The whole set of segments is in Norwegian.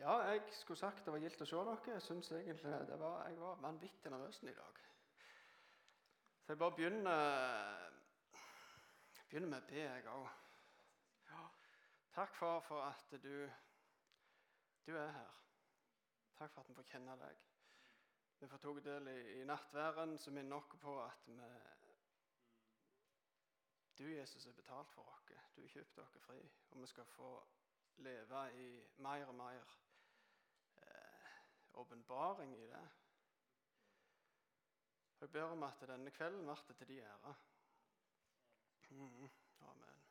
Ja, jeg skulle sagt det var gildt å se dere. Jeg synes egentlig det var, jeg var vanvittig nervøs i dag. Så jeg bare begynner, begynner med å be, jeg òg. Ja. Takk, far, for at du, du er her. Takk for at vi får kjenne deg. Vi får tatt del i, i nattværen, som minner oss på at vi, du, Jesus, er betalt for oss. Du har kjøpt oss fri, og vi skal få leve i mer og mer åpenbaring i det. Jeg ber om at denne kvelden blir til de ære. Mm, amen.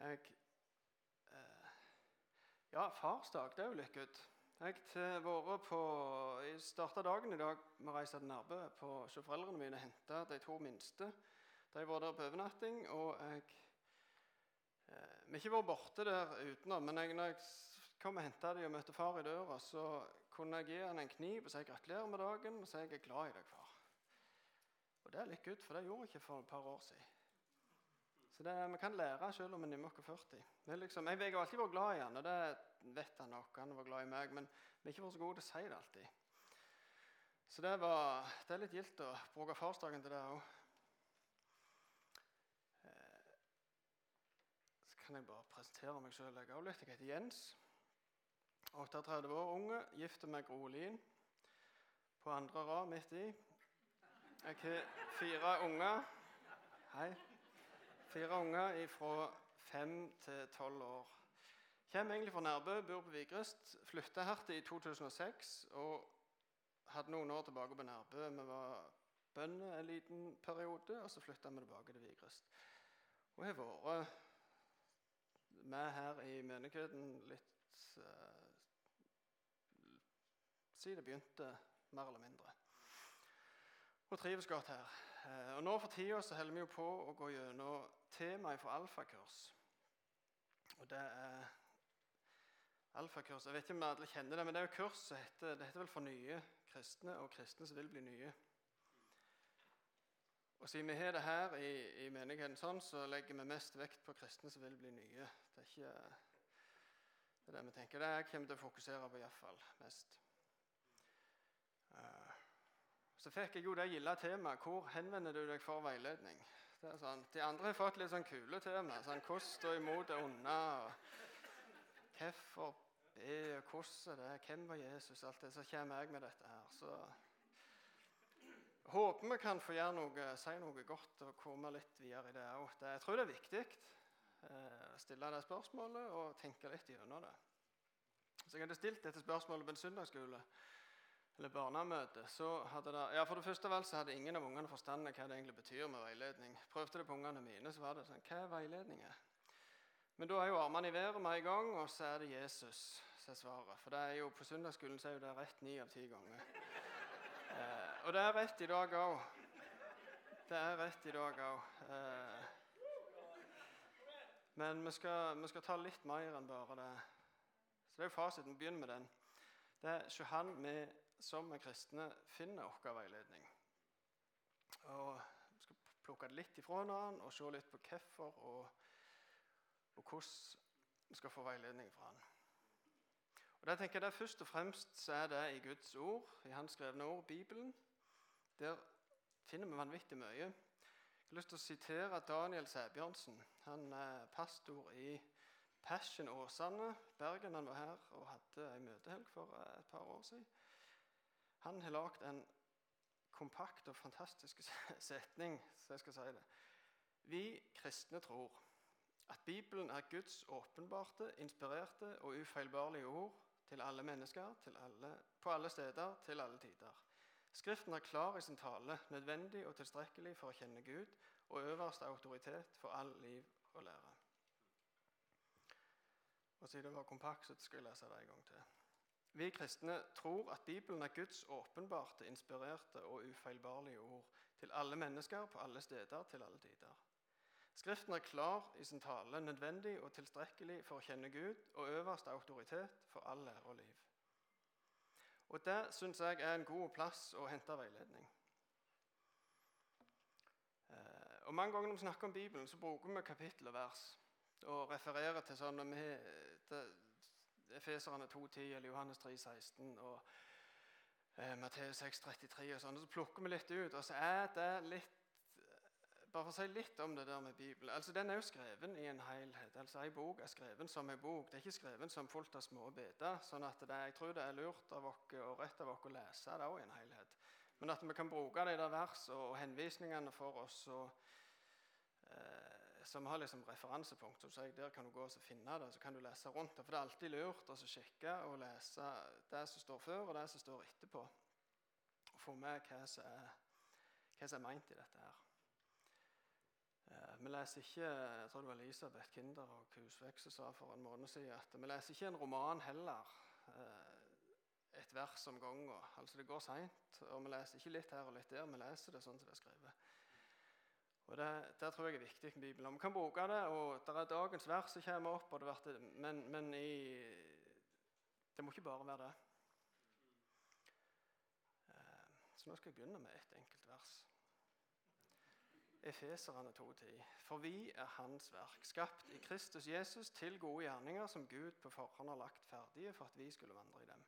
Jeg eh, Ja, farsdag, det er jo litt godt. Jeg har starta dagen i dag med å reise til Nærbø på hos foreldrene mine og hente de to minste. De var der på overnatting, og jeg eh, Vi har ikke vært borte der utenom, men jeg, når jeg kom og henta dem og møtte far i døra, så kunne jeg gi han en kniv og si gratulerer med dagen og si jeg er glad i deg, far. Og det er litt good, for det gjorde jeg ikke for et par år siden. Så det, Vi kan lære selv om vi er 40. Liksom, jeg har alltid vært glad i han, og det vet han nok. Han var glad i meg, men vi har ikke vært så gode til å si det alltid. Så det, var, det er litt gildt å bruke farsdagen til det òg. Eh, så kan jeg bare presentere meg sjøl. Jeg. Jeg heter Jens. 38 år, unge, gift med Gro På andre rad midt i. Jeg har fire unger. Hei. Fire unger fra fem til tolv år. Kommer egentlig fra Nærbø, bor på Vigrest. Flytta her i 2006 og hadde noen år tilbake på Nærbø. Vi var bønder en liten periode, og så flytta vi tilbake til Vigrest. Og har vært med her i menigheten litt uh, siden det begynte, mer eller mindre og trives godt her. Eh, og nå For tida holder vi jo på å gå gjennom temaet for alfakurs. Og det er alfakurs Jeg vet ikke om alle kjenner det, men det er jo kurs som heter, det heter vel for nye kristne og kristne som vil bli nye. Og Siden vi har det her i, i menigheten, sånn, så legger vi mest vekt på kristne som vil bli nye. Det er ikke det, er det vi tenker. Det er kommer til å fokusere på iallfall mest. Så fikk jeg jo det gilde temaet 'Hvor henvender du deg for veiledning?' Sånn. De andre har fått litt sånn kule tema. Sånn, 'Hvordan stå imot det onde?' og 'Hvorfor be?' og 'Hvordan det?' 'Hvem var Jesus?' Alt det. Så kommer jeg med dette her. Så håper vi kan få gjøre noe, si noe godt og komme litt videre i det òg. Jeg tror det er viktig eh, å stille det spørsmålet og tenke litt gjennom det. Så jeg hadde stilt dette spørsmålet på en søndagsskole eller barnemøte, så hadde det ja, For det første vel, så hadde ingen av ungene forstand hva det egentlig betyr med veiledning. Prøvde det på ungene mine, så var det sånn Hva er veiledning? Men da er jo armene i været med en gang, og så er det Jesus som er svaret. For det er jo, på søndagsskolen så er jo det rett ni av ti ganger. Eh, og det er rett i dag òg. Det er rett i dag òg. Eh, men vi skal, vi skal, ta litt mer enn bare det. Så det er jo fasiten. Vi begynner med den. Det er Johan med som er kristne, finner vår veiledning. Og Vi skal plukke det litt ifra hverandre og se litt på hvorfor og, og hvordan vi skal få veiledning fra han. Og det tenker jeg det Først og fremst er det i Guds ord, i Hans skrevne ord, Bibelen. Der finner vi vanvittig mye. Jeg har lyst til å sitere Daniel Sæbjørnsen. Han er pastor i Passion Åsane, Bergen. Han var her og hadde en møtehelg for et par år siden. Han har lagd en kompakt og fantastisk setning. så jeg skal si det. Vi kristne tror at Bibelen er Guds åpenbarte, inspirerte og ufeilbarlige ord til alle mennesker, til alle, på alle steder, til alle tider. Skriften er klar i sin tale, nødvendig og tilstrekkelig for å kjenne Gud og øverste autoritet for all liv og lære. Og Siden det var kompakt, så skal jeg lese det en gang til. Vi kristne tror at Bibelen er Guds åpenbarte, inspirerte og ufeilbarlige ord til alle mennesker på alle steder til alle tider. Skriften er klar i sin tale, nødvendig og tilstrekkelig for å kjenne Gud og øverste autoritet for all lære og liv. Og Det syns jeg er en god plass å hente veiledning. Eh, og Mange ganger når vi snakker om Bibelen, så bruker vi kapittel og vers og refererer til sånn, Når vi har Efeserne 2,10 eller Johannes 3,16 og eh, Matteus 6,33 og sånn. Så plukker vi litt ut, og så er det litt bare for å si litt om det der med Bibelen. Altså, Den er jo skreven i en helhet. Altså, En bok er skreven som en bok. Det er ikke skreven som fullt av små biter. sånn at det, jeg tror det er lurt av oss og rett av oss å lese det òg i en helhet. Men at vi kan bruke de der vers og henvisningene for oss og, som har liksom referansepunkt. Så Der kan du gå og finne det, så kan du lese rundt det. For det er alltid lurt å sjekke og lese det som står før, og det som står etterpå. Og få med hva som er, hva som er meint i dette her. Vi leser ikke jeg tror det var Elisabeth Kinder og Kusvekse sa for en måned siden at vi leser ikke en roman heller. Eh, et vers om gangen. Altså det går seint. Og vi leser ikke litt her og litt der. Vi leser det sånn som det er skrevet. Og det, det tror jeg er viktig med Bibelen. Vi kan bruke det, og det er dagens vers som kommer opp, det men, men i, det må ikke bare være det. Eh, så nå skal jeg begynne med et enkelt vers. Efeserne 2,10. For vi er Hans verk, skapt i Kristus Jesus til gode gjerninger som Gud på forhånd har lagt ferdige for at vi skulle vandre i dem.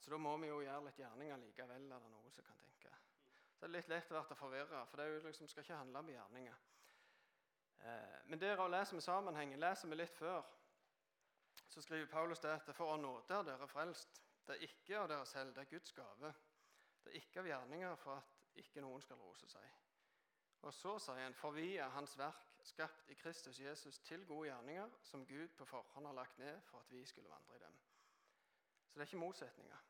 Så Da må vi jo gjøre litt gjerninger likevel, er det noe som kan tenke. Så det er litt lett å bli forvirra, for det liksom, skal ikke handle om gjerninger. Eh, men der leser vi sammenhengen. Leser vi litt før, så skriver Paulus det at for å nåde er dere frelst. Det er ikke av dere selv, det er Guds gave. Det er ikke av gjerninger for at ikke noen skal rose seg. Og så sier han, for vi er Hans verk, skapt i Kristus Jesus til gode gjerninger, som Gud på forhånd har lagt ned for at vi skulle vandre i dem. Så det er ikke motsetninger.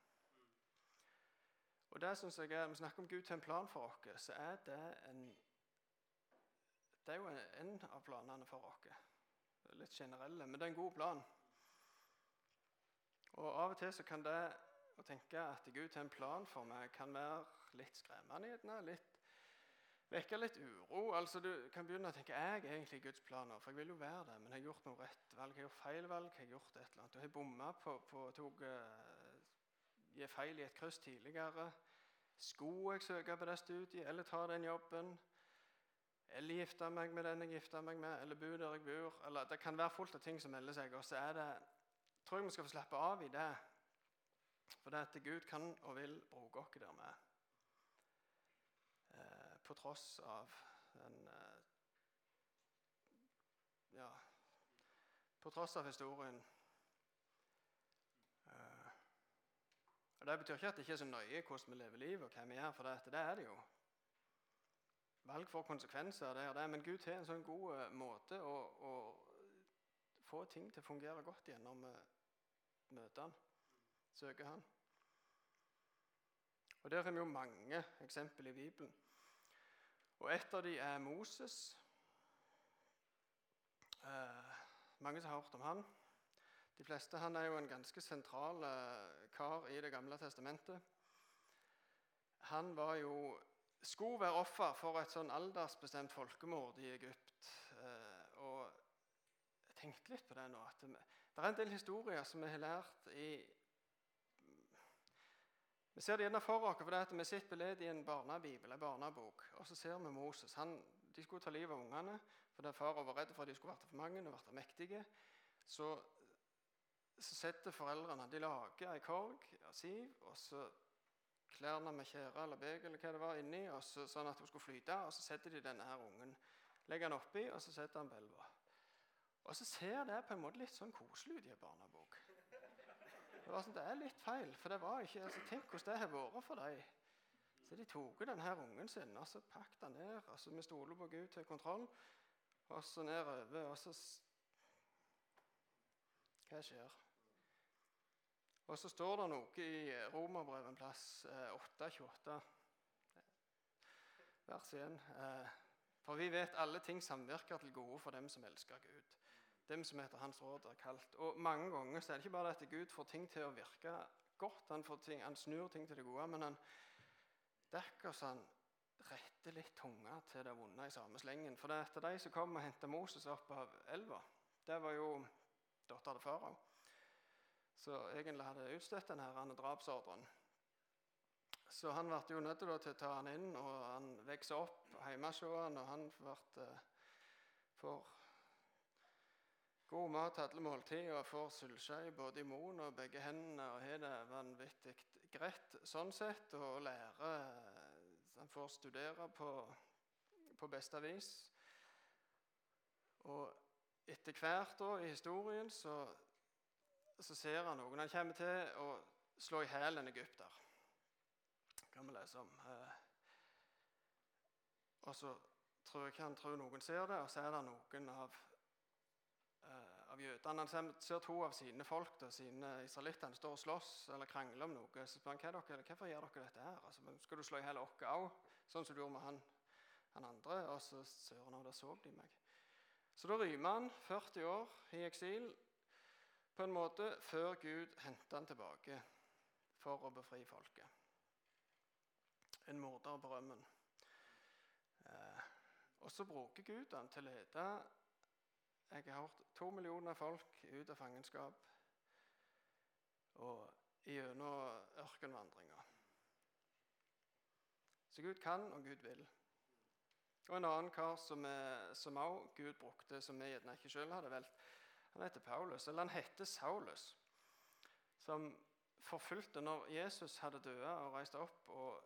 Og det synes jeg er, Vi snakker om Gud til en plan for oss, så er det en Det er jo en av planene for oss. Litt generelle, men det er en god plan. Og Av og til så kan det å tenke at Gud har en plan for meg, kan være litt skremmende. gjerne, litt Vekke litt uro. altså Du kan begynne å tenke er jeg egentlig Guds planer. For jeg vil jo være det, men jeg har gjort noe rett valg. Jeg har gjort feil valg. Jeg har gjort et eller annet. Du har bomma på, på tok, uh, gi feil i et kryss tidligere. Skulle jeg søke på det studiet eller ta den jobben? Eller gifte meg med den jeg gifta meg med, eller bo der jeg bor. eller Det kan være fullt av ting som melder seg. Og så er det, tror jeg vi skal få slappe av i det. For det at Gud kan og vil bruke oss der med på tross av den eh, Ja, på tross av historien. Og Det betyr ikke at det ikke er så nøye hvordan vi lever livet, og hva vi gjør, for det, det er det jo. Valg får konsekvenser, det er det, men Gud har en sånn god eh, måte å, å få ting til å fungere godt gjennom møter han, søker han. Og Der har vi jo mange eksempler i Bibelen. Og et av dem er Moses. Eh, mange som har hørt om han. De fleste, Han er jo en ganske sentral eh, kar i Det gamle testamentet. Han var jo, skulle være offer for et sånn aldersbestemt folkemord i Egypt. Eh, og jeg tenkte litt på det nå. at det, er en del historier som vi har lært i vi ser det gjerne for oss fordi vi sitter beled i en barnebibel, en barnebok. Og så ser vi Moses. Han, de skulle ta livet av ungene fordi far var redd for at de skulle bli for mange og bli mektige. Så, så setter foreldrene De lager ei korg av siv, og så klærne med tjære eller beg eller hva det var inni, og så, sånn at hun skulle flyte. Og så setter de denne her ungen, legger han oppi, og så setter han på elva. Og så ser det på en måte litt sånn koselig ut i en barnebok. Det, sånn, det er litt feil, for det var ikke, altså, tenk hvordan det har vært for dem. Så de tok denne ungen sin og så pakket han ned. og så Vi stoler på Gud til kontroll. Og så nedover. Og så Hva skjer? Og så står det noe i Romerbrevet en plass, 8.28, eh, vers 1. Eh, for vi vet alle ting samvirker til gode for dem som elsker Gud dem som etter hans råd er kalt. Og Mange ganger så er det ikke bare at Gud får ting til å virke godt, han, ting, han snur ting til det gode, men han dekker så han retter litt tunga til det vonde i samme slengen. For det er etter de som kom og henta Moses opp av elva, det var jo dattera til farao. Så egentlig hadde utstøtt denne drapsordren. Så han ble jo nødt til å ta han inn, og han vokste opp hjemme hos han, og han ble, uh, for God mat alle måltider og får sylskje både i munnen og begge hendene og har det vanvittig greit sånn sett. Og lærer Han får studere på, på beste vis. Og etter hvert da, i historien så, så ser han noen han kommer til å slå i hjel en egypter. Kan vi lese om. Eh, og så tror jeg ikke han tror noen ser det, og så er det noen av av jødene. Han ser to av sine folk, da, sine israelittene, står og slåss eller krangler om noe. Så spør han hva dere, hvorfor gjør dere dette her? Altså, skal du slå i hjel oss òg, sånn som du gjorde med han, han andre? Og så søren, da så de meg. Så da rømmer han 40 år i eksil på en måte før Gud henter han tilbake for å befri folket. En morder på rømmen. Eh, og så bruker Gud han til å lede jeg har hørt to millioner folk ut av fangenskap og gjennom ørkenvandringa. Så Gud kan, og Gud vil. Og En annen kar som også Gud brukte, som vi gjerne ikke sjøl hadde valgt, han heter Paulus. Eller han heter Saulus. Som forfulgte når Jesus hadde dødd og reist opp, og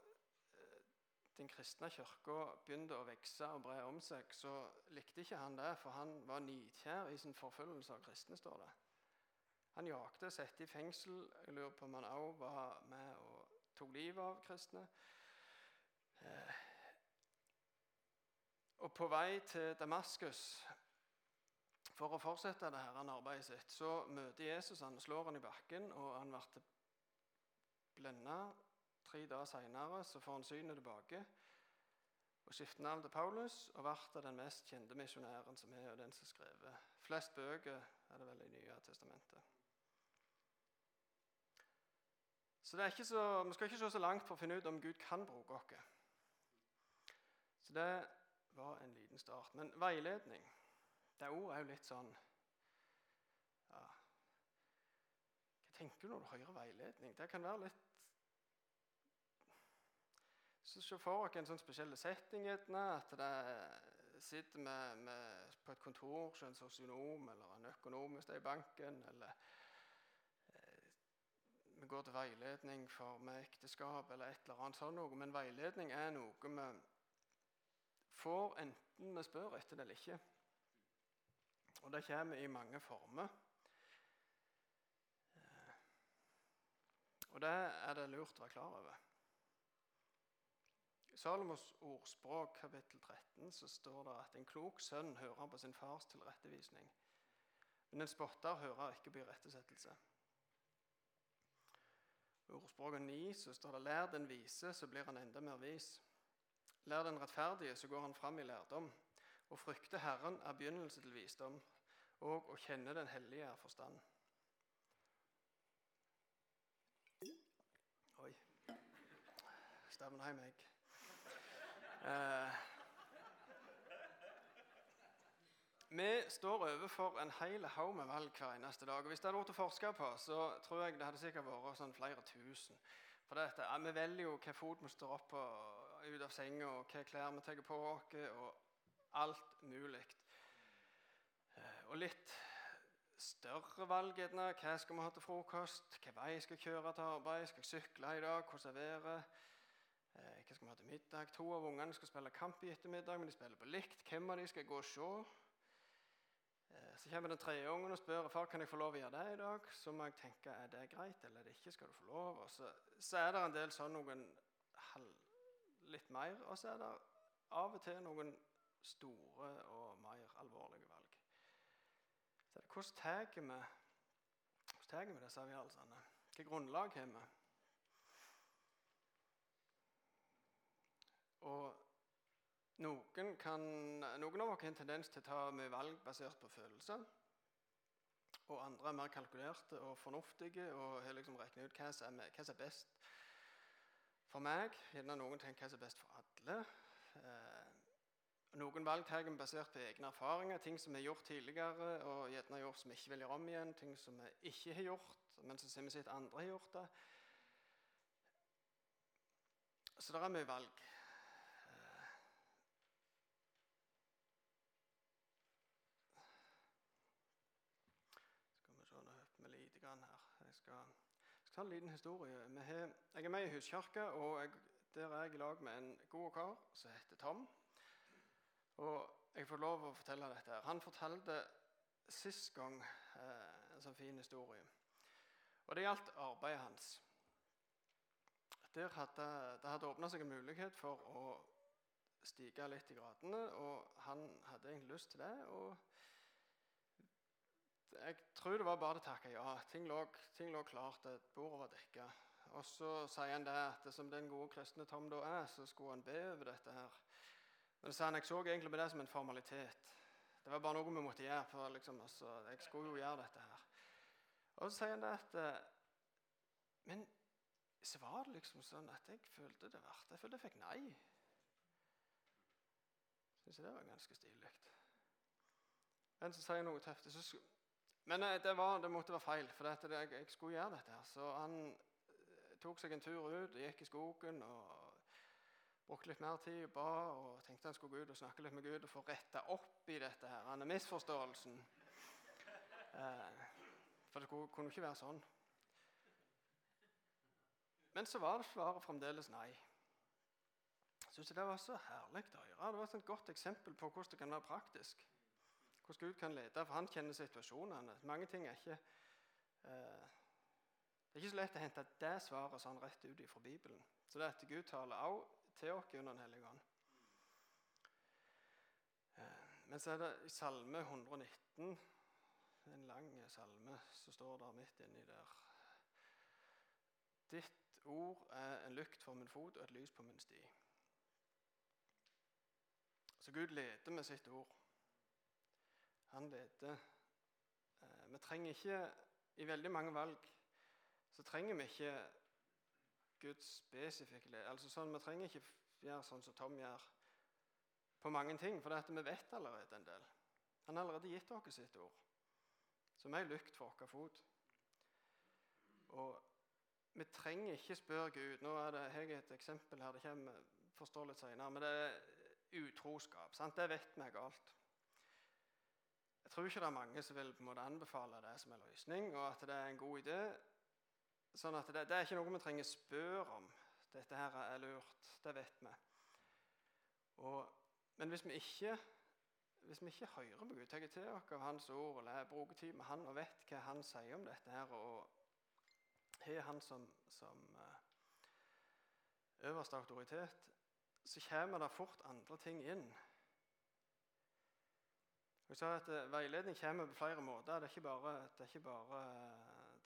den kristne kirka begynte å vokse og bre om seg, så likte ikke han det, for han var nidkjær i sin forfølgelse av kristne. står det. Han jakte, satte i fengsel. Jeg lurer på om han òg var med og tok livet av kristne. Eh, og på vei til Damaskus for å fortsette det her arbeidet sitt, så møter Jesus han, slår han i bakken, og han ble blenda Tre dager seinere får han synet tilbake og skifter navn til Paulus og blir den mest kjente misjonæren som er, og den som skrevet flest bøker er det vel i Nye testamentet. Så, så Vi skal ikke se så langt for å finne ut om Gud kan bruke oss. Så det var en liten start. Men veiledning Det ordet er jo litt sånn ja, Hva tenker du når du hører veiledning? Det kan være litt så Se for dere en sånn spesiell setting. At det sitter med, med, på et kontor hos en sosionom eller en økonom hvis det er i banken. Eller eh, vi går til veiledning for med ekteskap eller et eller annet sånt noe. Men veiledning er noe vi får enten vi spør etter det eller ikke. Og det kommer i mange former. Og det er det lurt å være klar over. I Salomos ordspråk kapittel 13 så står det at en klok sønn hører på sin fars tilrettevisning. Men en spotter hører ikke på irettesettelse. I ordspråket 9 så står det 'lær den vise, så blir han enda mer vis'. Lær den rettferdige, så går han fram i lærdom. Å frykte Herren er begynnelse til visdom, og å kjenne Den hellige er forstand. Oi. Stavner jeg meg. Eh, vi står overfor en hel haug med valg hver eneste dag. og Hvis det hadde vært forske på, så tror jeg det hadde sikkert vært sånn flere tusen. For dette, ja, Vi velger jo hvilken fot vi står opp på ut av senga, og hvilke klær vi tar på oss, og alt mulig. Eh, og litt større valg. Hva skal vi ha til frokost? Hvilken vei skal jeg kjøre til arbeid? Skal jeg sykle i dag? Hvordan er været? Eh, hva skal vi ha til middag? To av ungene skal spille kamp i ettermiddag, men de spiller på likt. Hvem av de skal jeg gå og se? Eh, så kommer den tredje ungen og spør far kan jeg få lov å gjøre det i dag. Så må jeg tenke er det greit eller er det ikke. skal du få lov? Og så, så er det en del sånn noen litt mer, og så er det av og til noen store og mer alvorlige valg. Så hvordan tar vi disse avgjørelsene? Hvilket grunnlag har vi? Og noen, kan, noen av oss har en tendens til å ta mye valg basert på følelser. Og andre er mer kalkulerte og fornuftige og har liksom regnet ut hva som, er, hva som er best for meg. Gjerne noen tenker hva som er best for alle. Noen valg tar vi basert på egne erfaringer, ting som vi har gjort tidligere, og gjerne gjort som vi ikke vil gjøre om igjen, ting som vi ikke har gjort, men så ser vi at andre har gjort det. Så det er mye valg. Skal vi se noe høyt med lite Jeg skal, jeg skal ta en liten historie. Jeg er med i huskirka, og jeg, der er jeg i lag med en god kar som heter Tom. Og jeg får lov å fortelle dette. her. Han fortalte sist gang eh, en sånn fin historie. Og det gjaldt arbeidet hans. Der hadde, det hadde åpna seg en mulighet for å stige litt i gradene, og han hadde egentlig lyst til det. og jeg tror det var bare å takke ja. Ting lå, ting lå klart, bordet var dekka. Og så sier han det at som den gode kristne Tom da er, så skulle han be over dette her. Men så han, jeg så egentlig på det som en formalitet. Det var bare noe vi måtte gjøre. for liksom, altså, Jeg skulle jo gjøre dette her. Og så sier han det at eh, Men så var det liksom sånn at jeg følte det verdt. Jeg følte jeg fikk nei. Syns jeg det var ganske stilig. Men så sier noe tøft. Men eh, det, var, det, måtte være feil, for det, jeg, jeg, skulle gjøre dette. her. Så han eh, tok seg en tur ut, gikk i skogen og brukte litt mer tid og ba. og Tenkte han skulle gå ut og snakke litt med Gud og få retta opp i dette her, denne misforståelsen. Eh, for det kunne ikke være sånn. Men så var det svaret fremdeles nei. Jeg syns det var så herlig å høre. Det var et godt eksempel på hvordan det kan være praktisk hvordan Gud kan lede, for han kjenner situasjonene. Mange ting er ikke eh, Det er ikke så lett å hente det svaret sånn rett ut fra Bibelen. Så det er at Gud taler også til oss under Den hellige ånd. Eh, men så er det i Salme 119, en lang salme, så står det midt inni der Ditt ord er en lykt for min fot og et lys på min sti. Så Gud leder med sitt ord. Han leder. Eh, vi trenger ikke I veldig mange valg så trenger vi ikke Guds spesifikke. Altså sånn, Vi trenger ikke gjøre sånn som Tom gjør på mange ting, for vi vet allerede en del. Han har allerede gitt oss sitt ord, som er lykt for vår fot. Og vi trenger ikke spørre Gud Nå er det, jeg et eksempel her, det kommer, forstår litt senere, men det er utroskap. Sant? Det vet vi er galt. Jeg tror ikke det er mange som vil på en måte anbefale det som en løsning, og at det er en god idé. Sånn at det, det er ikke noe vi trenger spørre om. Dette her er lurt. Det vet vi. Og, men hvis vi, ikke, hvis vi ikke hører på Gud, tar til oss av Hans ord, eller bruker tid med Han og vet hva Han sier om dette her, og har Han som, som uh, øverste autoritet, så kommer det fort andre ting inn jeg sa at uh, Veiledning kommer på flere måter. Det er ikke bare, det det er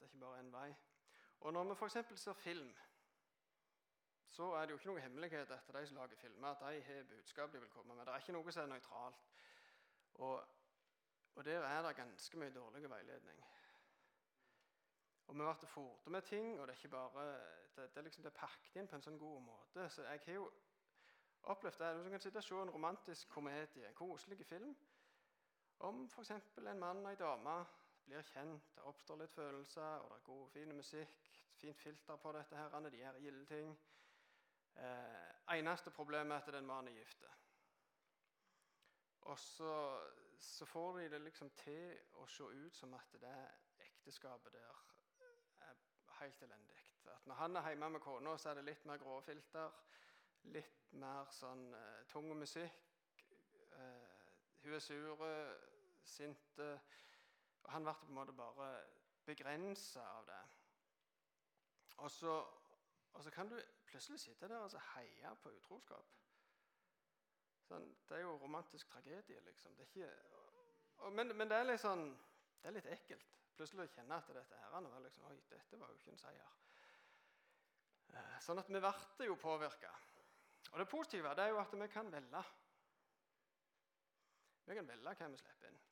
ikke bare en vei. Og Når vi f.eks. ser film, så er det jo ikke noe hemmelighet etter de som lager filmer, at de har budskap de vil komme med. Det er ikke noe som er nøytralt. Og, og der er det ganske mye dårlig veiledning. Og Vi blir forte med ting, og det er ikke bare, det, det er liksom det er pakket inn på en sånn god måte. Så jeg har jo opplevd det. Du kan sitte og se en romantisk komedie, en koselig film. Om f.eks. en mann og ei dame blir kjent, det oppstår litt følelser, og det er god, fin musikk, fint filter på dette, her, de gjør gilde ting. Eh, eneste problemet er at den mannen er gift. Og så, så, får de det liksom til å se ut som at det ekteskapet der er helt elendig. At når han er hjemme med kona, så er det litt mer grå filter. Litt mer sånn eh, tung musikk. Eh, hun er sur, sint. Og han ble på en måte bare begrensa av det. Og så, og så, kan du plutselig sitte der og heie på utroskap. Sånn, det er jo romantisk tragedie, liksom. Ikke, og, men, men, det er litt sånn, det er litt ekkelt. Plutselig å kjenne at dette her var liksom, Oi, dette var jo ikke en seier. Eh, sånn at vi ble jo påvirka. Og det positive det er jo at vi kan velge. Vi kan velge hva vi slipper inn.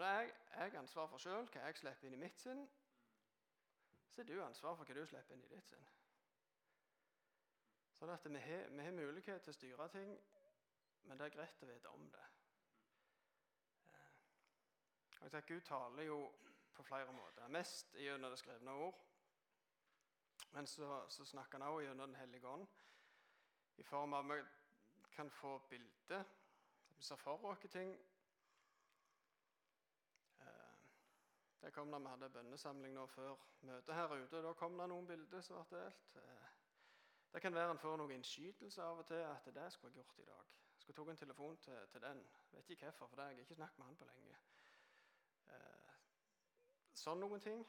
Eh, og Det er jeg ansvar for sjøl, hva jeg slipper inn i mitt sinn. Så er du ansvar for hva du slipper inn i ditt sinn. Sånn at vi har, vi har, mulighet til å styre ting, men det er greit å vite om det. Og jeg tenker Gud taler jo på flere måter. Mest gjennom det skrevne ord. Men så, så snakker han også gjennom Den hellige ånd i form av at vi kan få bilder vi ser for oss ting. Det kom da vi hadde bønnesamling nå før møtet her ute. Da kom det noen bilder som ble delt. Eh, det kan være en får noen innskytelse av og til at det skulle jeg gjort i dag. Jeg skulle tatt en telefon til, til den. Vet ikke hvorfor, for det har jeg ikke snakket med han på lenge. Eh, sånn noen ting.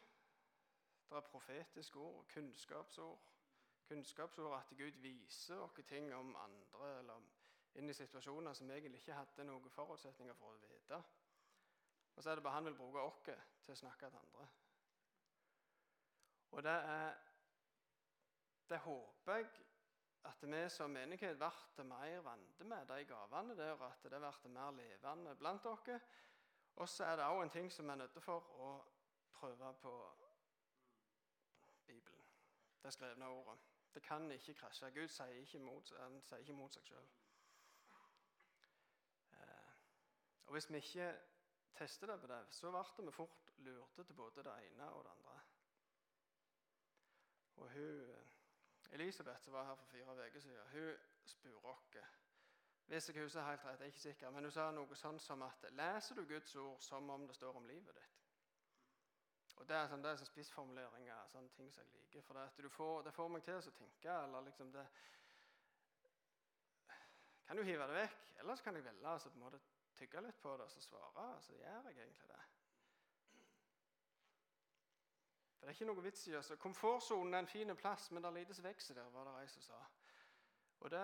Det er profetiske ord, kunnskapsord. Kunnskapsord at Gud viser oss ting om andre eller inn i situasjoner som egentlig ikke hadde noen forutsetninger for å vite. Og så er det bare han vil bruke oss til å snakke til andre. Og det er det håper jeg at vi som menighet blir mer vant med de gavene der, og at det blir mer levende blant dere. Og så er det òg en ting som vi er nødt for å prøve på Bibelen. Det skrevne ordet. Det kan ikke krasje. Gud sier ikke mot, han sier ikke mot seg sjøl. Eh, og hvis vi ikke tester det på det, så ble vi fort lurte til både det ene og det andre. Og hun Elisabeth, som var her for fire uker siden, hun spurte oss Hvis jeg husker helt rett, jeg er ikke sikker, men hun sa noe sånn som at leser du Guds ord som om det står om livet ditt? Og Det er sånn, det er sånn spissformuleringer, sånne ting som jeg liker. For det, får, det får meg til å tenke. eller liksom det, Kan du hive det vekk, eller så kan jeg velge altså på en måte tygge litt på det og så svare. Så gjør jeg egentlig det. For det er ikke noe vits i oss. Komfortsonen er en fin plass, men det er lite vokser der, var det ei som sa. Og det,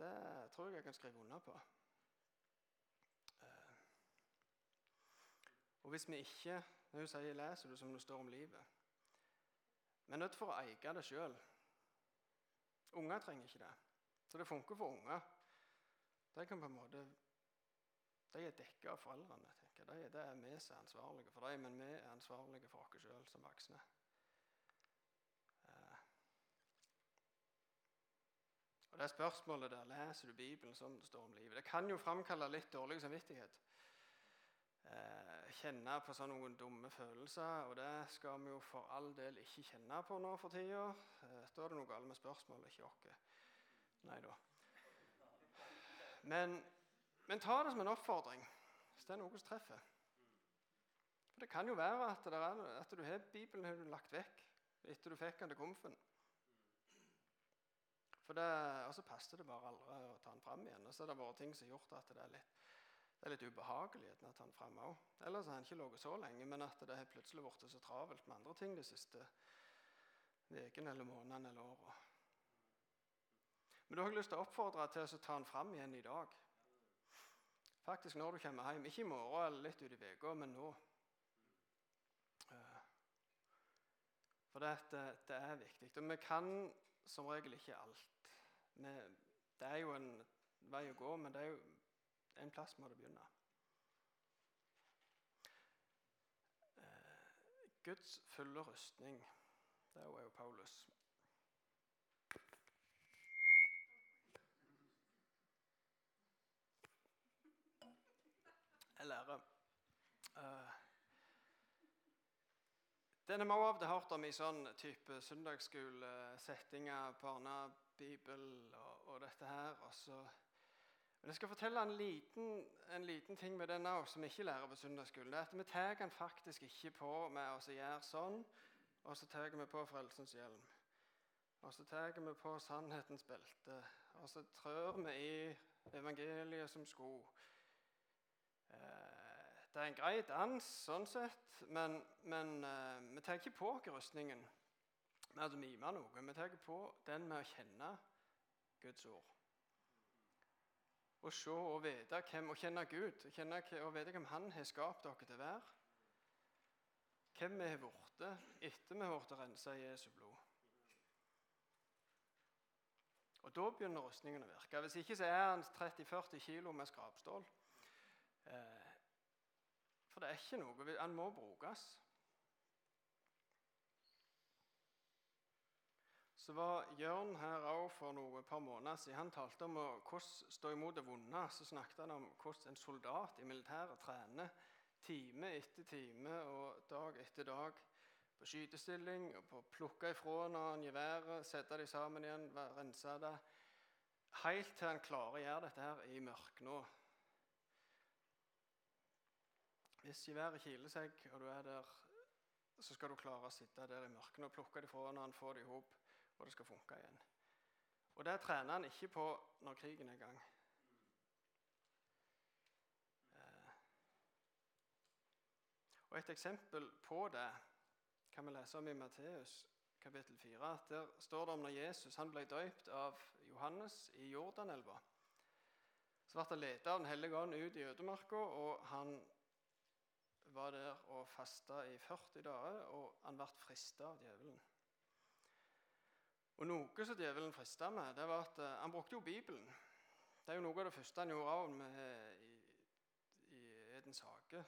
det tror jeg jeg kan skrive under på. Eh, og hvis vi ikke Når hun sier 'leser du som det står om livet' Vi er nødt for å eie det sjøl. Unger trenger ikke det. Så det funker for unger. De kan på en måte de er dekka av foreldrene. tenker jeg. Det er vi som er ansvarlige for dem, men vi er ansvarlige for oss sjøl som voksne. Eh. Og Det spørsmålet der leser du Bibelen som det står om livet. Det kan jo framkalle litt dårlig samvittighet. Eh, kjenne på sånne noen dumme følelser, og det skal vi jo for all del ikke kjenne på nå for tida. Eh, da er det noe galt med spørsmålet, ikke oss. Nei da. Men men ta det som en oppfordring hvis det er noe som treffer. For Det kan jo være at, er, at du har Bibelen har du lagt vekk etter du fikk den til komfen. For det, Og så passer det bare aldri å ta den fram igjen. Og så har det vært ting som har gjort at det er litt, det er litt ubehagelig å ta den fram òg. Ellers har den ikke ligget så lenge, men at det har plutselig blitt så travelt med andre ting de siste ukene eller månedene eller åra. Men da har jeg lyst til å oppfordre til å ta den fram igjen i dag. Faktisk når du kommer hjem. Ikke i morgen eller litt ut i uka, men nå. Eh, for det, det, er viktig. Og vi kan som regel ikke alt. Vi, det er jo en vei å gå, men det er jo en plass må det begynne. Eh, Guds fulle rustning. Det er jo Paulus. Lære. Uh, denne har vi av det hørt om i sånn type søndagsskolesettinger, barnebibel og, og, dette her. Også. Men jeg skal fortelle en liten, en liten ting med denne også, som vi ikke lærer på søndagsskolen. Det er at Vi tar den faktisk ikke på med å gjøre sånn, og så tar vi på frelsens hjelm. Og så tar vi på sannhetens belte, og så trør vi i evangeliet som sko. Det er en grei dans sånn sett, men, men uh, vi tar ikke på oss rustningen med å mime noe. Vi tar på den med å kjenne Guds ord. Å se og vite hvem, å kjenne Gud kjenne, og vite hvem Han har skapt dere til å være. Hvem vi har blitt etter vi har blitt rensa i Jesu blod. Og Da begynner rustningen å virke. Hvis ikke så er han 30-40 kilo med skrapstål. Eh, for det er ikke noe Han må brukes. Så var Jørn her òg for noen par måneder siden. Han talte om hvordan stå imot det vonde. Så snakket han om hvordan en soldat i militæret trener time etter time og dag etter dag på skytestilling og på å plukke ifra han geværet, sette det sammen igjen, rense det. Helt til han klarer å gjøre dette her i mørket nå. Hvis geværet kiler seg, og du er der, så skal du klare å sitte der i mørket og plukke det fra han får det i hop, og det skal funke igjen. Og det trener han ikke på når krigen er i gang. Eh, og Et eksempel på det kan vi lese om i Matteus kapittel 4. Der står det om når Jesus han ble døypt av Johannes i Jordanelva. Så ble han ledet av Den hellige ånd ut i ødemarka, og han var der og fasta i 40 dager, og han ble frista av djevelen. Og Noe som djevelen frista med, det var at uh, han brukte jo Bibelen. Det er jo noe av det første han gjorde av med i, i Edens hage.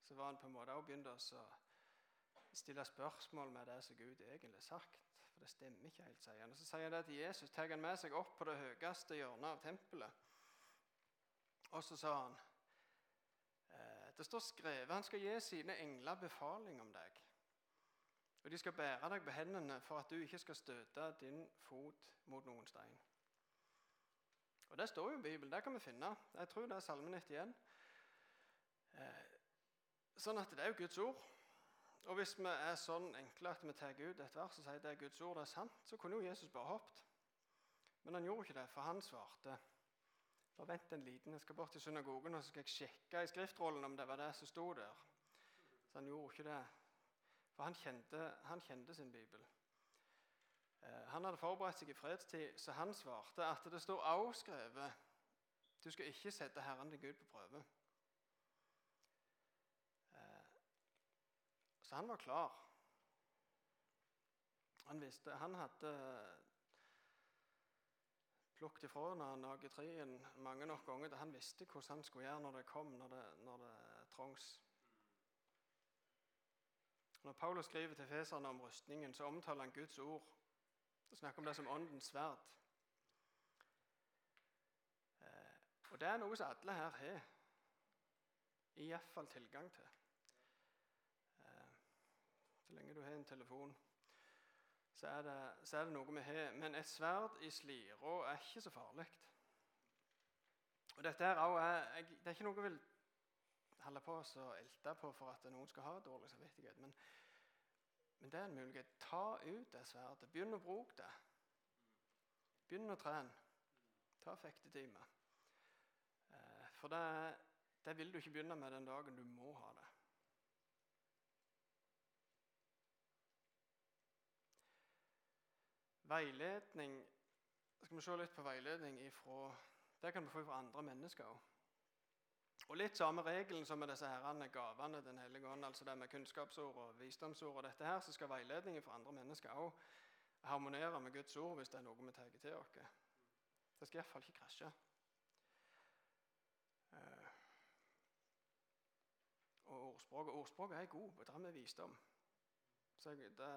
Så var han på en måte også begynt å stille spørsmål med det som Gud egentlig har sagt. For det stemmer ikke helt, sier han. Og Så sier han det til Jesus tar han med seg opp på det høyeste hjørnet av tempelet. Og så sa han eh, Det står skrevet han skal gi sine engler befaling om deg. Og de skal bære deg på hendene for at du ikke skal støte din fot mot noen stein. Og Det står jo i Bibelen. Det kan vi finne. Jeg tror det er Salme 91. Eh, sånn at det er jo Guds ord. Og hvis vi er sånn enkle at vi tar ut et vers og sier det er Guds ord, det er sant, så kunne jo Jesus bare hoppet. Men han gjorde ikke det, for han svarte. Bare vent en liten, jeg skal bort til synagogen og så skal jeg sjekke i skriftrollen om det var det som sto der. Så han gjorde ikke det. For han kjente, han kjente sin bibel. Eh, han hadde forberedt seg i fredstid, så han svarte at det står avskrevet, skrevet du skal ikke sette Herren din Gud på prøve. Eh, så han var klar. Han visste Han hadde plukket ifra nagetrien mange nok ganger til han visste hvordan han skulle gjøre når det kom, når det, når det trengs. Når Paulus skriver til feserne om rustningen, så omtaler han Guds ord og snakker om det som åndens sverd. Eh, og det er noe som alle her har. Iallfall tilgang til. Eh, så lenge du har en telefon, så er det, så er det noe vi har. Men et sverd i slira er ikke så farlig. Og dette her er, Det er ikke noe jeg vil holde på å elte på for at noen skal ha dårlig samvittighet. Men, men det er en mulighet. Ta ut det sverdet. Begynn å bruke det. Begynn å trene. Ta fektetime. Eh, for det, det vil du ikke begynne med den dagen du må ha det. Veiledning Skal vi se litt på veiledning ifra Det kan vi få fra andre mennesker òg. Og litt samme regelen som med disse herrene gavene Den hellige ånd, altså det med kunnskapsord og visdomsord og dette her, så skal veiledningen for andre mennesker òg harmonere med Guds ord hvis det er noe vi tar til oss. Det skal iallfall ikke krasje. Eh, og ordspråket ordspråk er god, det er med visdom. Så det,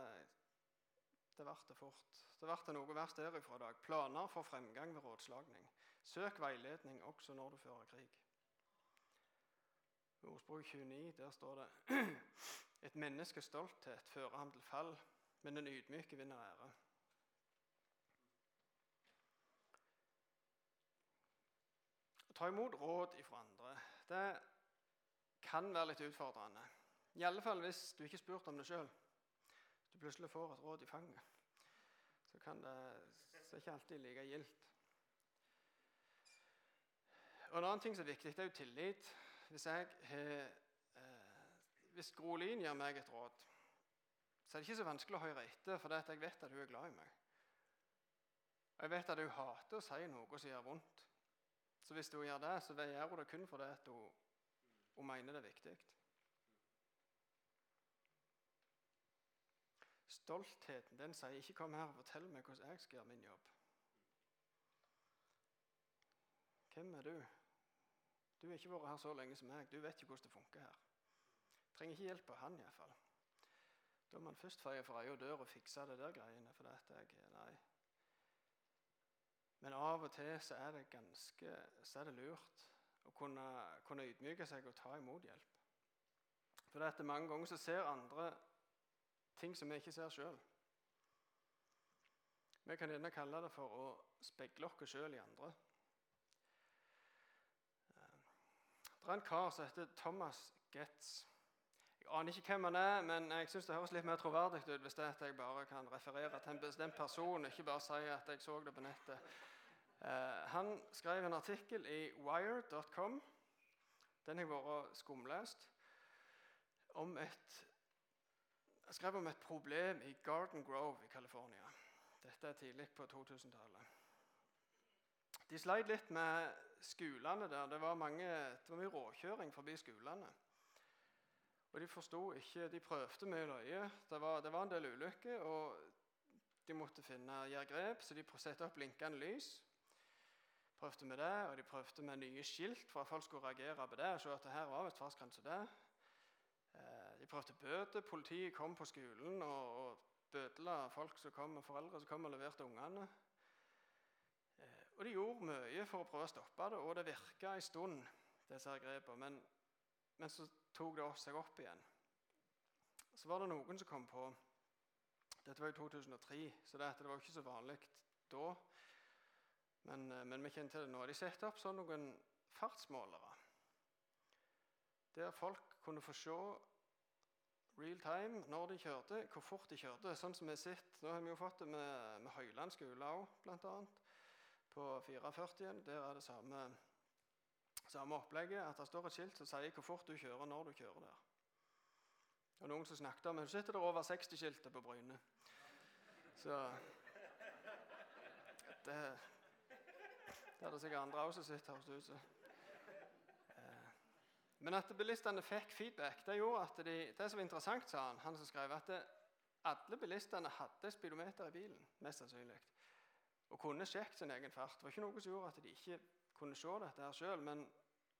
det ble det fort. Det ble noe verst derifra i dag. Planer for fremgang ved rådslagning. Søk veiledning også når du fører krig. I ordspråk 29 der står det Et menneskes stolthet fører ham til fall, men den ydmyke vinner ære. Å ta imot råd ifra andre det kan være litt utfordrende. I alle fall hvis du ikke spurte spurt om det sjøl. Plutselig får et råd i fanget. Så kan det så ikke alltid like gildt. Og En annen ting som er viktig, det er jo tillit hvis jeg eh, Hvis Grolin gir meg et råd, så er det ikke så vanskelig å høre etter, for jeg vet at hun er glad i meg. Og jeg vet at hun hater å si noe som gjør vondt. Så hvis hun gjør det, så gjør hun det kun fordi hun, hun mener det er viktig. Stoltheten den sier ikke 'kom her og fortell meg hvordan jeg skal gjøre min jobb'. Hvem er du? Du har ikke vært her så lenge som meg. Du vet ikke hvordan det funker her. Trenger ikke hjelp av han iallfall. Da må man først feie for egen dør og fikse det der greiene. for dette jeg, nei. Men av og til så er det ganske, så er det lurt å kunne, kunne ydmyke seg og ta imot hjelp. For det er mange ganger så ser andre ting som vi ikke ser sjøl. Vi kan gjerne kalle det for å speile oss sjøl i andre. Det er en kar som heter Thomas Getz. Jeg aner ikke hvem han er, men jeg syns det høres litt mer troverdig ut hvis det at jeg bare kan referere til en bestemt person, ikke bare si at jeg så det på nettet. Uh, han skrev en artikkel i wire.com. Den har vært skumlest. Om et, jeg skrev om et problem i Garden Grove i California. Dette er tidlig på 2000-tallet. De sleit litt med skolene der. Det var, mange, det var mye råkjøring forbi skolene. Og de forsto ikke De prøvde mye løye. Det var, det var en del ulykker, og de måtte finne, gjøre grep, så de satte opp blinkende lys. Prøvde med det, og de prøvde med nye skilt for at folk skulle reagere på det. og se at det her var et fartsgrense der. De prøvde bøter. Politiet kom på skolen og, og bødela folk som kom, og foreldre som kom og leverte ungene. Eh, og de gjorde mye for å prøve å stoppe det, og det virka en stund, disse grepene. Men, men så tok det seg opp igjen. Så var det noen som kom på Dette var i 2003, så det, det var ikke så vanlig da. Men, eh, men, vi kjenner til det nå. De satte opp sånn noen fartsmålere. Der folk kunne få se real time når de kjørte, hvor fort de kjørte. Sånn som vi sett, Nå har vi jo fått det med, med Høyland skole òg, bl.a. På 44. Der er det samme, samme opplegget. At det står et skilt som sier hvor fort du kjører når du kjører der. Og noen som snakket om, sitter der over 60-skiltet på Bryne. Så det det er det sikkert andre også som sitter høres ut som. Men at bilistene fikk feedback, det gjorde at de, det som var interessant, sa han, han som skrev, at det, alle bilistene hadde speedometer i bilen, mest sannsynlig. Og kunne sjekke sin egen fart. Det var ikke noe som gjorde at de ikke kunne se dette her sjøl. Men,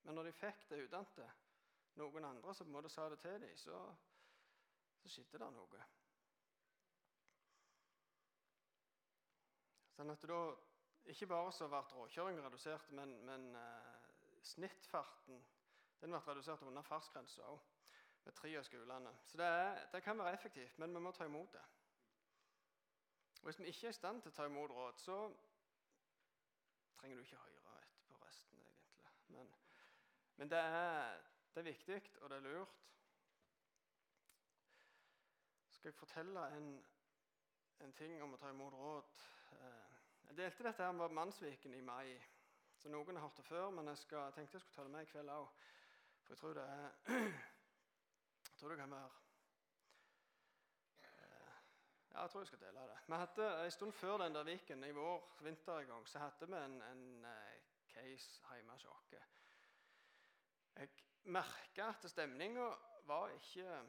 men, når de fikk det utdannet noen andre som på en måte sa det til dem, så, så skjedde det noe. Sånn at da ikke bare så ble råkjøring redusert, men, men eh, snittfarten den ble redusert under fartsgrensa òg, ved tre av skolene. Så det, er, det, kan være effektivt, men vi må ta imot det. Og Hvis vi ikke er i stand til å ta imot råd, så trenger du ikke høre etterpå resten, egentlig. Men, men det, er, det, er, viktig, og det er lurt. Skal jeg fortelle en, en ting om å ta imot råd? Uh, jeg delte dette her med Mannsviken i mai. Så Noen har hørt det før, men jeg, skal, tenkte jeg skulle ta det med i kveld òg. For jeg tror det Jeg tror det kan være eh, Ja, jeg tror jeg skal dele det. Vi hadde En stund før den der Viken, i vår vinter en gang, så hadde vi en, en uh, case hjemme hos oss. Jeg merka at stemninga var ikke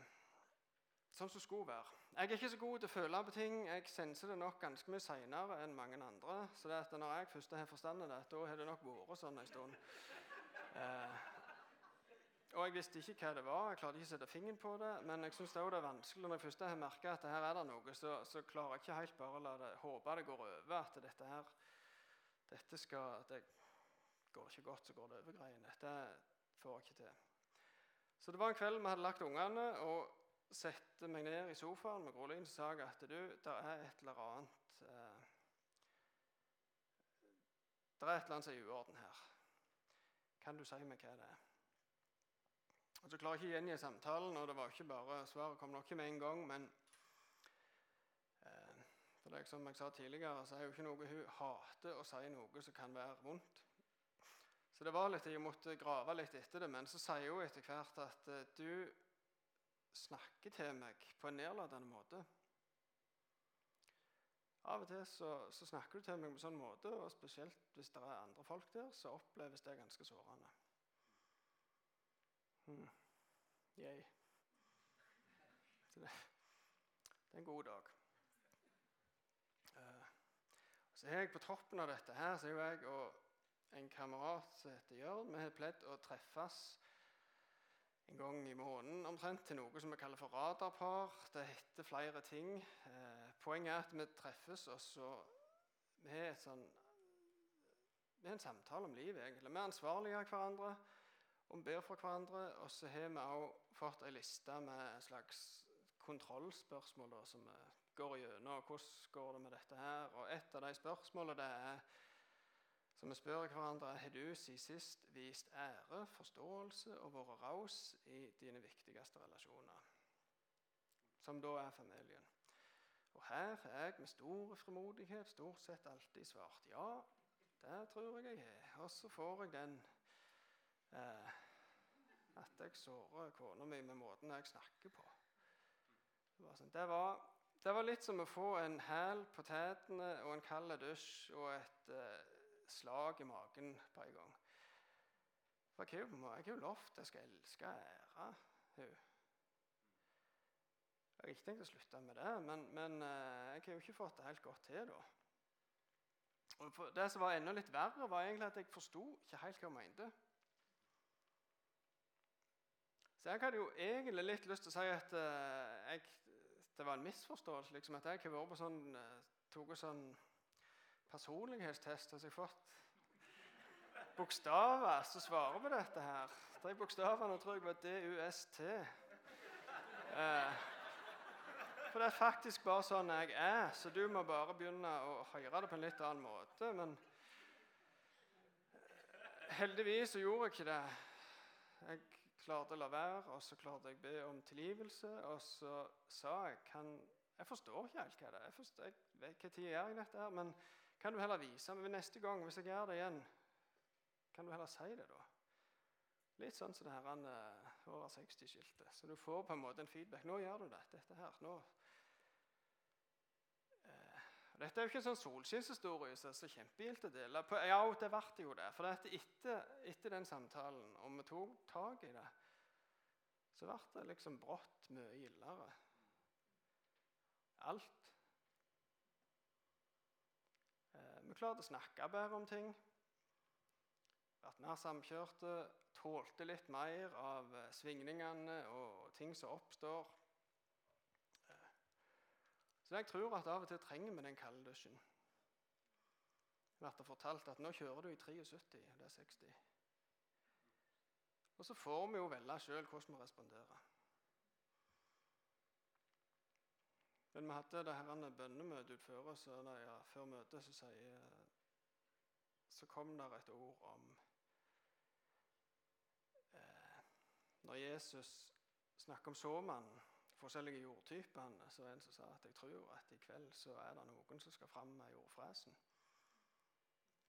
sånn som skulle være. Jeg er ikke så god til å føle på ting. Jeg senser det nok ganske mye seinere enn mange andre. Så det at når jeg først har forstand det, da har det nok vært sånn en stund. Eh, og jeg visste ikke hva det var. Jeg klarte ikke å sette fingeren på det. Men jeg synes det er vanskelig når jeg først har merka at her er det noe, så, så, klarer jeg ikke helt bare å la det håpe det går over. At dette her dette skal, at det går ikke godt, så går det over greien. Dette får jeg ikke til. Så det var en kveld vi hadde lagt ungene. og satte meg ned i sofaen med Grålin og sa at du, det er et eller annet eh, Det er et eller annet som er i uorden her. Kan du si meg hva det er? Og så klarer jeg ikke gjengi samtalen, og det var ikke bare, svaret kom nok ikke med en gang. Men eh, for det er som jeg sa tidligere, så er jo ikke noe hun hater å si noe som kan være vondt. Så det var litt, jeg måtte grave litt etter det, men så sier hun etter hvert at eh, du snakker til meg på en nedlatende måte. Av og til så, så, snakker du til meg på en sånn måte, og spesielt hvis det er andre folk der, så oppleves det ganske sårende. Hmm. Det, er en god dag. Uh, så er jeg På toppen av dette her, så er jeg og en kamerat som heter Jørn, vi har pleid å treffes en gang i måneden omtrent til noe som vi kaller for radarpar. Det heter flere ting. Eh, poenget er at vi treffes, og så vi har, sånn, har en samtale om livet. egentlig. Vi av hverandre og ber for hverandre. Og så har vi òg fått ei liste med en slags kontrollspørsmål da, som vi går gjennom. Hvordan går det med dette her? Og et av de spørsmålene det er Så vi spør hverandre har du siden sist vist ære, forståelse og vært raus i dine viktigste relasjoner, som da er familien. Og her har jeg med stor frimodighet stort sett alltid svart ja, det tror jeg jeg har. Og så får jeg den eh, at jeg sårer kona mi med måten jeg snakker på. Det var, sånn, det, var, det var, litt som å få en hæl på tærne og en kald dusj og et eh, slag i magen på en gang. For jeg har jo lovt jeg skal elske og ære henne. Jeg har ikke tenkt å slutte med det, men, men eh, jeg har jo ikke fått det helt godt til. da. Og det som var enda litt verre, var egentlig at jeg forsto ikke helt hva hun mente. Så jeg hadde jo egentlig litt lyst til å si at uh, jeg, det var en misforståelse. liksom, At jeg har vært på sånn, uh, tok sånn personlighetstest. Og så jeg fått bokstaver som svarer på dette her. De bokstavene tror jeg var DUST. Uh, for det er faktisk bare sånn jeg er, så du må bare begynne å høre det på en litt annen måte. Men heldigvis så gjorde jeg ikke det. Jeg klarte å la være, og så klarte jeg å be om tilgivelse. Og så sa jeg kan, Jeg forstår ikke helt hva det er. Jeg, forstår, jeg vet hva tid gjør jeg dette her, men kan du heller vise meg neste gang, hvis jeg gjør det igjen, kan du heller si det, da? Litt sånn som det her over 60-skiltet. Så du får på en måte en feedback. 'Nå gjør du det. Dette her. Nå dette er jo ikke sånn solskinnshistorie som er så kjempegilt å dele. På, Ja, det ble jo det. For etter, etter, den samtalen, og vi tok tak i det, så ble det liksom brått mye gildere. Alt. Eh, vi klarte å snakke bedre om ting. Vært mer samkjørte. Tålte litt mer av eh, svingningene og ting som oppstår. Så jeg tror at av og til trenger vi den kalde dusjen. Det blir fortalt at nå kjører du i 73, det er 60. Og så får vi jo velge sjøl hvordan vi responderer. Men vi hadde det her bønnemøtet utføre, så nei, ja, før møtet så, sier, så kom det et ord om eh, Når Jesus snakker om såmannen forskjellige jordtypene, så en som sa at jeg tror at i kveld så er det noen som skal fram med jordfresen.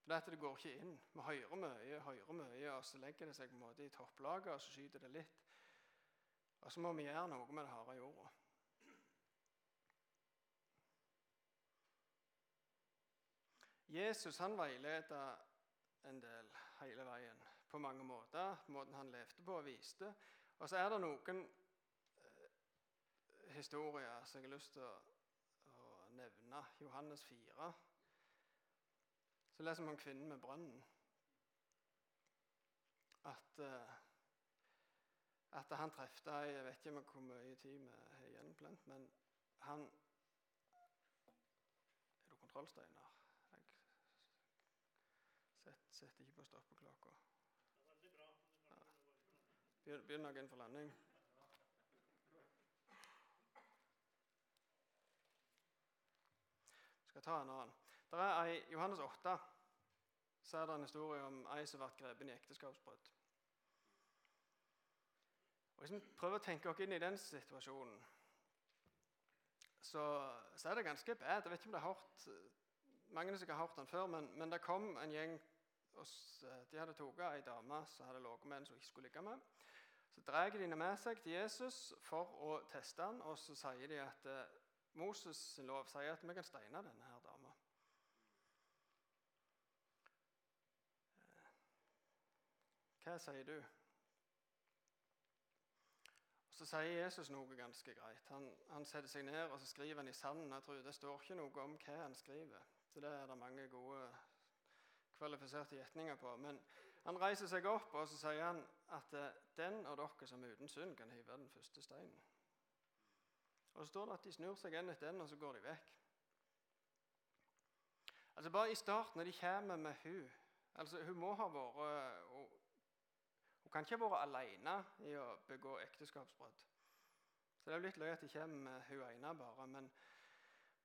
For dette det går ikke inn. Vi hører mye, hører mye, og så legger det seg på en måte i topplaget, og så skyter det litt. Og så må vi gjøre noe med det harde jorda. Jesus han veileda en del hele veien på mange måter. Måten han levde på og viste. Og så er det noen historie som jeg har lyst til å, å nevne. Johannes 4. Så leser vi om kvinnen med brønnen. At, uh, at han trefte Jeg vet ikke hvor mye tid vi har igjen, Plent, men han Er du kontroll, Steinar? Jeg setter ikke på stoppeklokka. Begynner jeg inn for landing? Skal ta en annen. Der er ei, Johannes 8 så er det en historie om ei som ble grepet i ekteskapsbrudd. Og Hvis vi prøver å tenke oss inn i den situasjonen, så, så, er det ganske bad. Jeg vet ikke om det har hørt, Mange har sikkert hørt den før, men, men det kom en gjeng og De hadde tatt ei dame som hadde ligget med en som ikke skulle ligge med. Så drar de henne med seg til Jesus for å teste han, og så sier de at eh, Moses' lov sier at vi kan steine denne her dama. Eh, hva sier du? Så sier Jesus noe ganske greit. Han, han setter seg ned og så skriver han i sanden. Jeg tror Det står ikke noe om hva han skriver. Så Det er det mange gode, kvalifiserte gjetninger på. Men han reiser seg opp og så sier han at eh, den av dere som er uten synd, kan hive den første steinen. Og så står det at de snur seg en etter en, og så går de vekk. Altså Bare i starten, når de kommer med hun, altså Hun må ha vært Hun, hun kan ikke ha vært alene i å begå ekteskapsbrudd. Så det er jo litt løye at de kommer med hun ene bare. Men,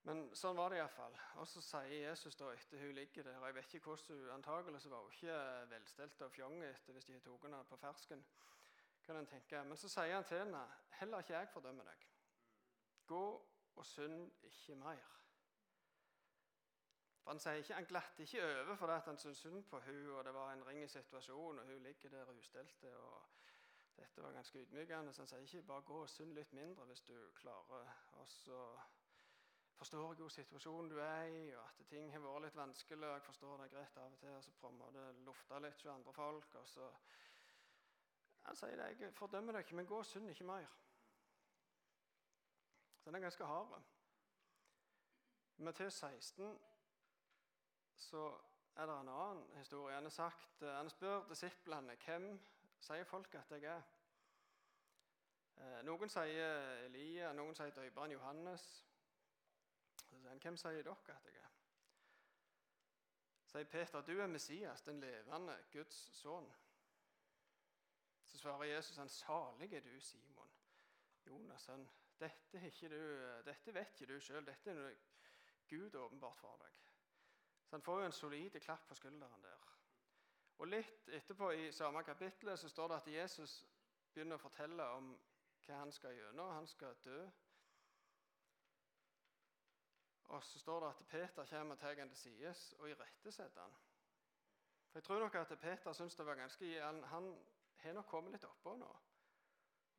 Men sånn var det iallfall. Og så sier Jesus da etter hun ligger der og Jeg vet ikke hvordan hun antagelig var hun ikke velstelt og fjong etter hvis de tatt henne på fersken. kan en tenke. Men så sier han til henne heller ikke jeg fordømmer deg. Gå og synd ikke mer. For Han sier ikke, han glatte ikke over fordi han syntes synd på hun, og det var en ring i situasjonen, og hun ligger der ustelte. og Dette var ganske ydmykende. Så han sier ikke bare gå og synd litt mindre hvis du klarer. Og så forstår jeg jo situasjonen du er i, og at ting har vært litt vanskelig. og Jeg forstår det greit av og til, og så prøver det lufte litt hos andre folk. og så... Han sier det, jeg fordømmer deg ikke, men gå og synd ikke mer. Så den er ganske hard. I Matteus 16 så er det en annen historie. Han, sagt, han spør disiplene hvem sier folk at jeg er. Eh, noen sier Elia, noen sier døperen Johannes. Så sier han, Hvem sier dere at jeg er? Sier Peter, du er Messias, den levende Guds sønn. Så svarer Jesus, han salig er du, Simon. Jonas, han, dette, du, dette vet ikke du sjøl, dette er Gud åpenbart for deg. Så han får jo en solid klapp på skulderen der. Og Litt etterpå i samme kapittel så står det at Jesus begynner å fortelle om hva han skal gjennom. Han skal dø. Og så står det at Peter kommer og tar ham til sides og irettesetter han. For Jeg tror nok at Peter syns det var ganske Han, han har nok kommet litt oppå nå.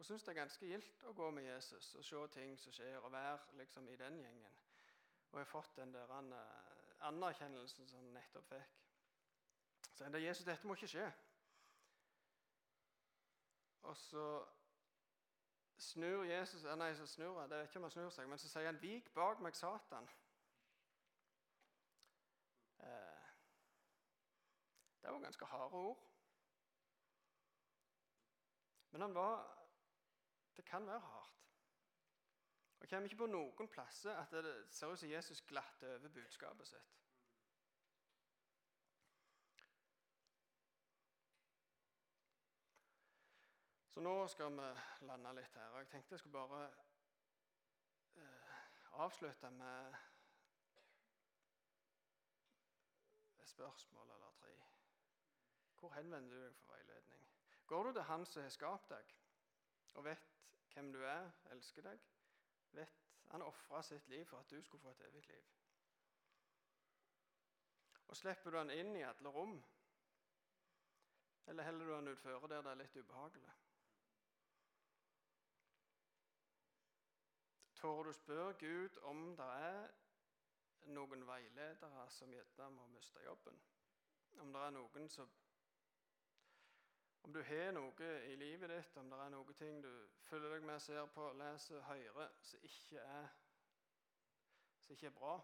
Og syns det er ganske gildt å gå med Jesus og se ting som skjer, og være liksom i den gjengen. Og har fått den der anerkjennelsen som han nettopp fikk. Så sier Jesus, dette må ikke skje. Og så snur Jesus Nei, så snur han, det vet ikke om han snur seg, men så sier han, 'Vik bak meg, Satan'. Eh, det var ganske harde ord. Men han var Det kan være hardt. Og kommer ikke på noen plasser at det ser ut som Jesus glatter over budskapet sitt. Så nå skal vi lande litt her. Jeg tenkte jeg skulle bare eh, avslutte med et spørsmål eller tre. Hvor henvender du deg for veiledning? Går du til Han som har skapt deg, og vet hvem du er, elsker deg? Vet Han ofra sitt liv for at du skulle få et evig liv. Og slipper du han inn i alle rom? Eller heller du han utføre der det er litt ubehagelig? Tør du spørre Gud om det er noen veiledere som gjerne må miste jobben? Om det er noen som Om du har noe i livet ditt, om det er noe ting du følger deg med, ser på, leser, hører, som ikke er, som ikke er bra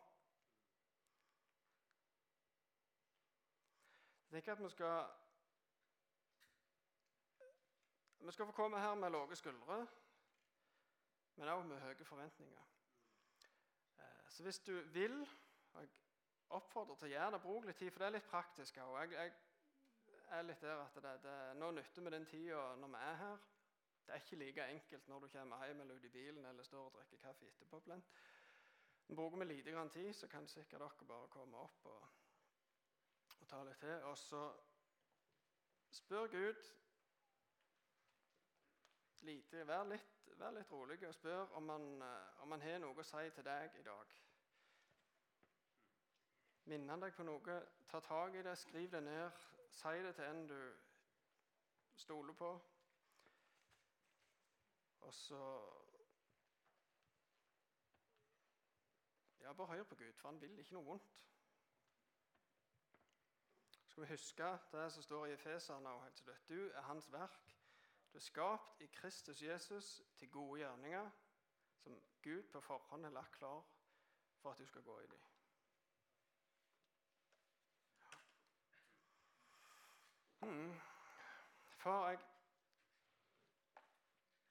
Jeg tenker at vi skal Vi skal få komme her med lave skuldre men også med høye forventninger. Eh, så hvis du vil og Jeg oppfordrer til å gjøre det. Bruk litt tid, for det er litt praktisk òg. Jeg, jeg, er litt der at det, det, nå nytter vi den tida når vi er her. Det er ikke like enkelt når du kommer hjem eller ut i bilen eller står og drikker kaffe etterpå. Blent. Bruker vi lite grann tid, så kan sikkert dere bare komme opp og, og ta litt til. Og så spør Gud lite. Vær litt, vær litt rolig og spør om han, eh, om han har noe å si til deg i dag. Minner han deg på noe, ta tak i det, skriv det ned. Si det til en du stoler på. Og så Ja, bare hør på Gud, for han vil ikke noe vondt. Skal vi huske det som står i Efeserne helt til slutt? Du er hans verk du er skapt i Kristus Jesus til gode gjerninger som Gud på forhånd har lagt klar for at du skal gå i dem. Hmm. Far, jeg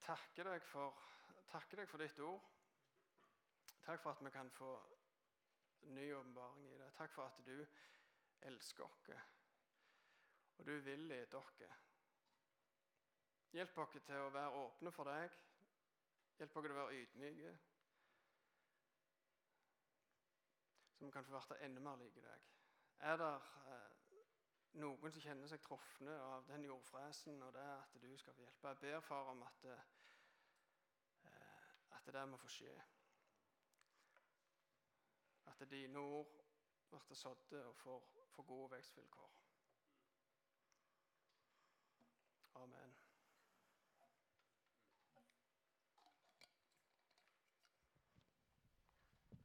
takker deg, for, takker deg for ditt ord. Takk for at vi kan få ny åpenbaring i det. Takk for at du elsker oss, og du vil lede oss Hjelp oss til å være åpne for deg. Hjelp oss til å være ydmyke. så vi kan få bli enda mer like deg. Er det eh, noen som kjenner seg trufne av den jordfresen og det at du skal få hjelpe? Jeg ber, far, om at, eh, at det der må få skje. At dine ord blir sådd og får, gode vekstvilkår.